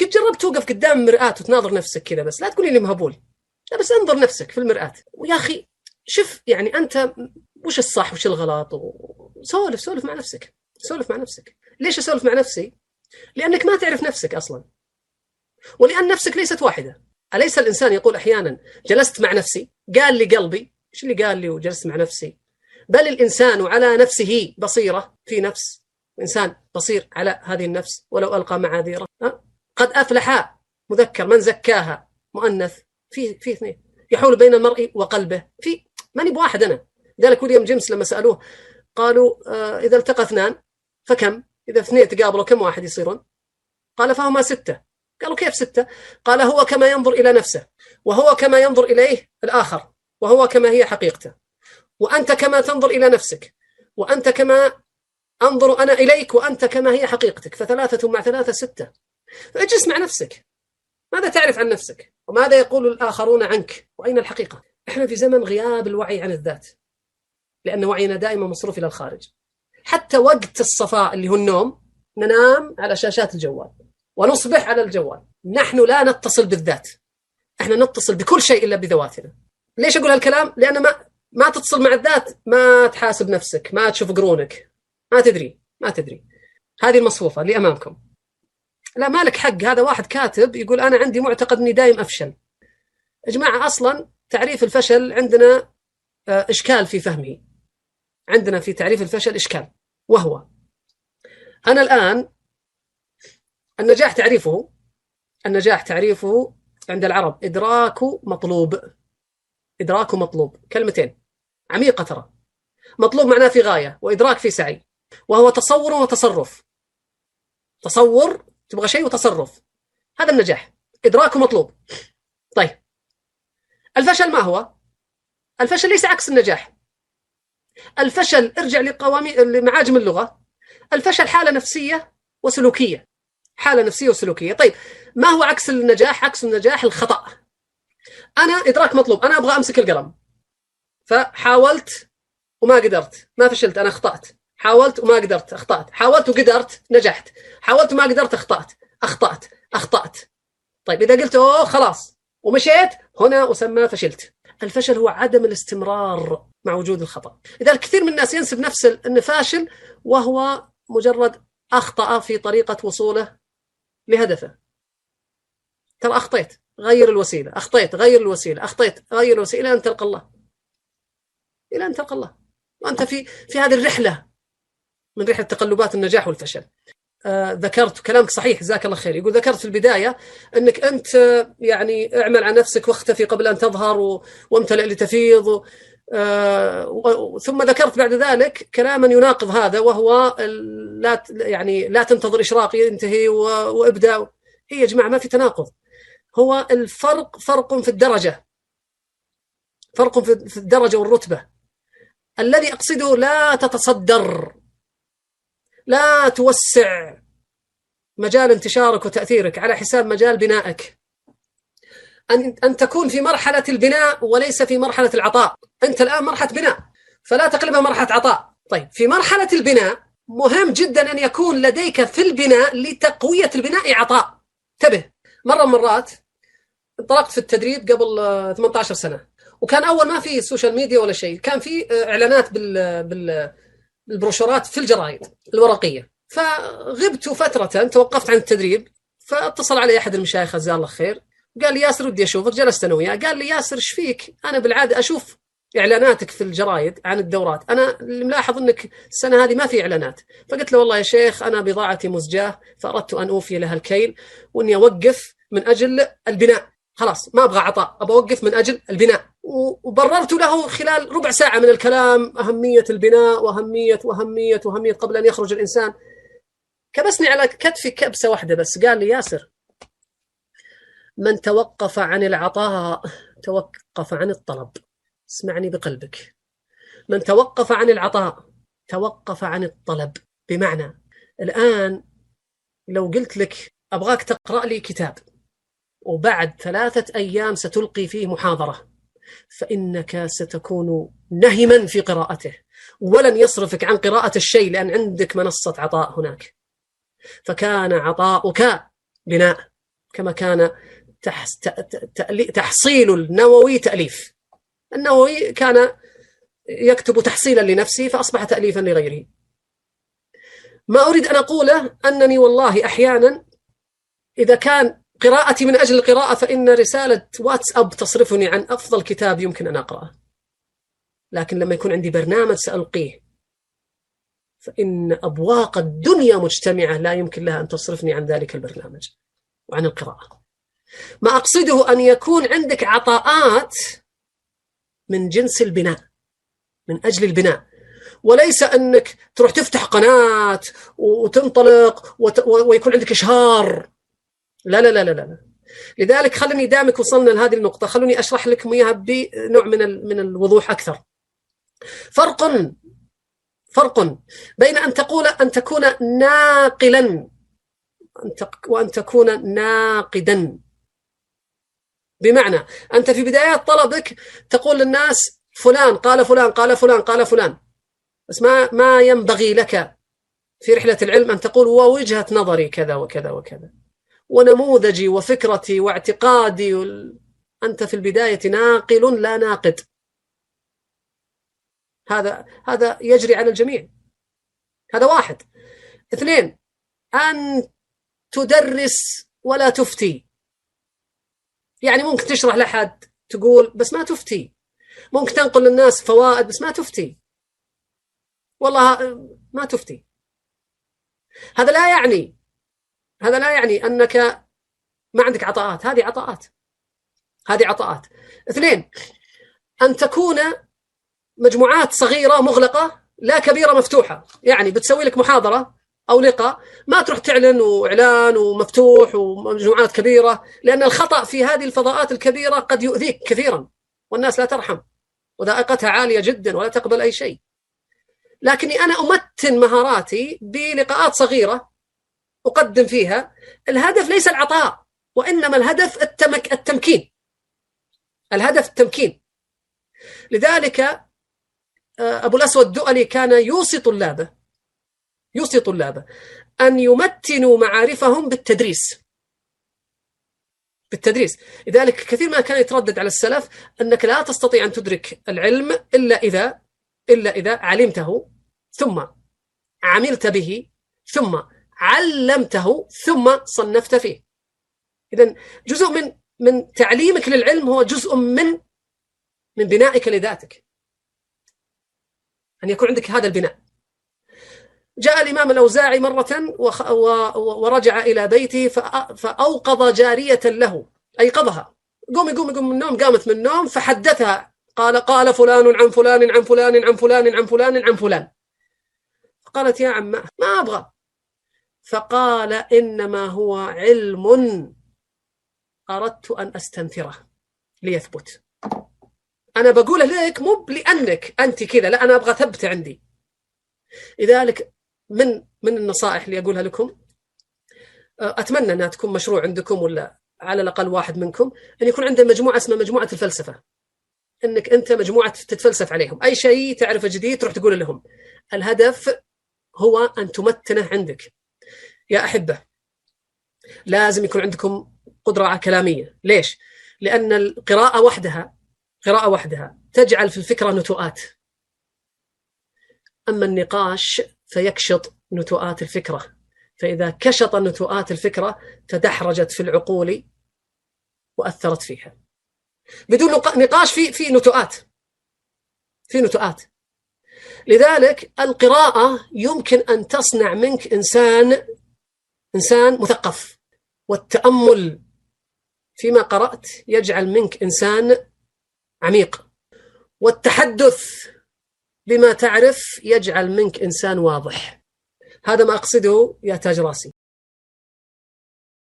قد جربت توقف قدام مرآة وتناظر نفسك كذا بس لا تقولي لي مهبول. لا بس انظر نفسك في المرآة. ويا أخي شوف يعني أنت وش الصح وش الغلط؟ وسولف سولف مع نفسك سولف مع نفسك. ليش أسولف مع نفسي؟ لأنك ما تعرف نفسك أصلا. ولأن نفسك ليست واحدة. أليس الإنسان يقول أحيانا جلست مع نفسي؟ قال لي قلبي. إيش اللي قال لي وجلست مع نفسي؟ بل الإنسان على نفسه بصيرة في نفس. إنسان بصير على هذه النفس ولو ألقى معاذيره. قد أفلح مذكر من زكاها مؤنث في في اثنين. يحول بين المرء وقلبه. في ماني بواحد أنا. لذلك ويليام جيمس لما سألوه قالوا آه إذا التقى اثنان فكم؟ إذا اثنين تقابلوا كم واحد يصيرون؟ قال فهما ستة. قالوا كيف ستة؟ قال هو كما ينظر إلى نفسه وهو كما ينظر إليه الآخر وهو كما هي حقيقته. وأنت كما تنظر إلى نفسك وأنت كما أنظر أنا إليك وأنت كما هي حقيقتك. فثلاثة مع ثلاثة ستة. اجلس مع نفسك. ماذا تعرف عن نفسك؟ وماذا يقول الآخرون عنك؟ وأين الحقيقة؟ إحنا في زمن غياب الوعي عن الذات. لأن وعينا دائما مصروف إلى الخارج. حتى وقت الصفاء اللي هو النوم ننام على شاشات الجوال. ونصبح على الجوال. نحن لا نتصل بالذات. إحنا نتصل بكل شيء إلا بذواتنا. ليش أقول هالكلام؟ لأن ما ما تتصل مع الذات ما تحاسب نفسك ما تشوف قرونك. ما تدري. ما تدري. هذه المصفوفة اللي امامكم لا مالك حق هذا واحد كاتب يقول أنا عندي معتقد إني دايم أفشل. يا جماعة أصلا تعريف الفشل عندنا آه، إشكال في فهمه عندنا في تعريف الفشل إشكال وهو أنا الآن النجاح تعريفه النجاح تعريفه عند العرب إدراك مطلوب إدراك مطلوب. كلمتين عميقة ترى. مطلوب معناه في غاية وإدراك في سعي وهو تصور وتصرف. تصور تبغى شيء وتصرف. هذا النجاح. إدراك مطلوب طيب. الفشل ما هو؟ الفشل ليس عكس النجاح. الفشل ارجع لقوامي لمعاجم اللغة. الفشل حالة نفسية وسلوكية. حالة نفسية وسلوكية. طيب ما هو عكس النجاح؟ عكس النجاح الخطأ. أنا إدراك مطلوب. أنا أبغى أمسك القلم. فحاولت وما قدرت. ما فشلت. أنا أخطأت. حاولت وما قدرت أخطأت. حاولت وقدرت نجحت. حاولت وما قدرت أخطأت. أخطأت. أخطأت. طيب إذا قلت أوه خلاص. ومشيت هنا اسمى فشلت. الفشل هو عدم الاستمرار مع وجود الخطأ. لذلك كثير من الناس ينسب نفسه إنه فاشل وهو مجرد أخطأ في طريقة وصوله لهدفه. ترى أخطيت. غير الوسيلة. أخطيت. غير الوسيلة. أخطيت. غير الوسيلة. إلى أن تلقى الله. إلى أن تلقى الله. وأنت في في هذه الرحلة. من رحلة تقلبات النجاح والفشل. آه ذكرت كلامك صحيح جزاك الله خير. يقول ذكرت في البداية أنك أنت يعني اعمل على نفسك واختفي قبل أن تظهر وامتلئ لتفيض. آه ثم ذكرت بعد ذلك كلاما يناقض هذا وهو لا يعني لا تنتظر إشراق ينتهي وابدا هي يا جماعة ما في تناقض. هو الفرق فرق في الدرجة. فرق في الدرجة والرتبة. الذي أقصده لا تتصدر. لا توسع مجال انتشارك وتأثيرك على حساب مجال بنائك. أن أن تكون في مرحلة البناء وليس في مرحلة العطاء. أنت الآن مرحلة بناء فلا تقلبها مرحلة عطاء. طيب في مرحلة البناء مهم جدا أن يكون لديك في البناء لتقوية البناء عطاء. انتبه مرة مرات انطلقت في التدريب قبل 18 سنة. وكان أول ما في social media ولا شيء كان في إعلانات بال, بال بالبروشورات في الجرايد الورقية. فغبت فترة توقفت عن التدريب فاتصل علي أحد المشايخ جزاه الله خير قال لي ياسر ودي أشوفك جلست أنا وياه قال لي ياسر إيش فيك؟ أنا بالعادة أشوف إعلاناتك في الجرايد عن الدورات، أنا اللي ملاحظ إنك السنة هذه ما في إعلانات، فقلت له والله يا شيخ أنا بضاعتي مزجاة فأردت أن أوفي لها الكيل وإني أوقف من أجل البناء، خلاص ما أبغى عطاء، أبغى أوقف من أجل البناء، وبررت له خلال ربع ساعة من الكلام أهمية البناء وأهمية وأهمية وأهمية قبل أن يخرج الإنسان. كبسني على كتفي كبسة واحدة بس قال لي ياسر من توقف عن العطاء توقف عن الطلب اسمعني بقلبك من توقف عن العطاء توقف عن الطلب بمعنى الآن لو قلت لك أبغاك تقرأ لي كتاب وبعد ثلاثة أيام ستلقي فيه محاضرة فإنك ستكون نهما في قراءته ولن يصرفك عن قراءة الشيء لأن عندك منصة عطاء هناك. فكان عطاؤك بناء كما كان تحصيل النووي تأليف. النووي كان يكتب تحصيلا لنفسه فأصبح تأليفا لغيره ما أريد أن أقوله أنني والله أحيانا إذا كان قراءتي من أجل القراءة فإن رسالة واتساب تصرفني عن أفضل كتاب يمكن أن أقرأه. لكن لما يكون عندي برنامج سألقيه فإن أبواق الدنيا مجتمعة لا يمكن لها أن تصرفني عن ذلك البرنامج وعن القراءة. ما أقصده أن يكون عندك عطاءات من جنس البناء من أجل البناء. وليس أنك تروح تفتح قناة وتنطلق ويكون عندك إشهار لا لا لا لا لا. لذلك خلني دامك وصلنا لهذه النقطة. خلوني أشرح لكم إياها بنوع من من الوضوح أكثر. فرق فرق بين أن تقول أن تكون ناقلا وأن تكون ناقدا. بمعنى أنت في بدايات طلبك تقول للناس فلان قال فلان قال فلان قال فلان. بس ما ما ينبغي لك في رحلة العلم أن تقول ووجهة نظري كذا وكذا وكذا. ونموذجي وفكرتي واعتقادي. أنت في البداية ناقل لا ناقد. هذا هذا يجري على الجميع. هذا واحد. اثنين أن تدرس ولا تفتي. يعني ممكن تشرح لحد تقول بس ما تفتي. ممكن تنقل للناس فوائد بس ما تفتي. والله ما تفتي. هذا لا يعني هذا لا يعني أنك ما عندك عطاءات. هذه عطاءات. هذه عطاءات. اثنين أن تكون مجموعات صغيرة مغلقة لا كبيرة مفتوحة. يعني بتسوي لك محاضرة أو لقاء ما تروح تعلن وإعلان ومفتوح ومجموعات كبيرة لأن الخطأ في هذه الفضاءات الكبيرة قد يؤذيك كثيرا والناس لا ترحم وذائقتها عالية جدا ولا تقبل أي شيء. لكني أنا أمتن مهاراتي بلقاءات صغيرة أقدم فيها الهدف ليس العطاء وإنما الهدف التمك التمكين. الهدف التمكين. لذلك آه، أبو الأسود الدؤلي كان يوصي طلابه يوصي طلابه أن يمتنوا معارفهم بالتدريس. بالتدريس. لذلك كثير ما كان يتردد على السلف أنك لا تستطيع أن تدرك العلم إلا إذا إلا إذا علمته ثم عملت به ثم علمته ثم صنفت فيه. اذا جزء من من تعليمك للعلم هو جزء من من بنائك لذاتك. أن يكون عندك هذا البناء. جاء الإمام الأوزاعي مرة ورجع إلى بيته فأوقظ جارية له ايقظها قومي قومي قومي من النوم؟ قامت من النوم فحدثها. قال قال فلان عن فلان عن فلان عن فلان عن فلان عن فلان قالت يا عم ما أبغى. فقال إنما هو علم. أردت أن أستنثره ليثبت. أنا بقوله لك مو لأنك أنت كذا لا أنا أبغى ثبت عندي. لذلك من من النصائح اللي أقولها لكم؟ أتمنى أنها تكون مشروع عندكم ولا على الأقل واحد منكم أن يكون عنده مجموعة اسمها مجموعة الفلسفة. إنك أنت مجموعة تتفلسف عليهم. أي شيء تعرفه جديد تروح تقول لهم. الهدف هو أن تمتنه عندك. يا أحبة لازم يكون عندكم قدرة كلاميه ليش؟ لأن القراءة وحدها قراءة وحدها تجعل في الفكرة نتوءات. أما النقاش فيكشط نتوءات الفكرة. فإذا كشط نتوءات الفكرة تدحرجت في العقول وأثرت فيها. بدون نقاش في في نتوءات. في نتوءات. لذلك القراءة يمكن أن تصنع منك إنسان إنسان مثقف. والتأمل فيما قرأت يجعل منك إنسان عميق. والتحدث بما تعرف يجعل منك إنسان واضح. هذا ما أقصده يا تاج راسي.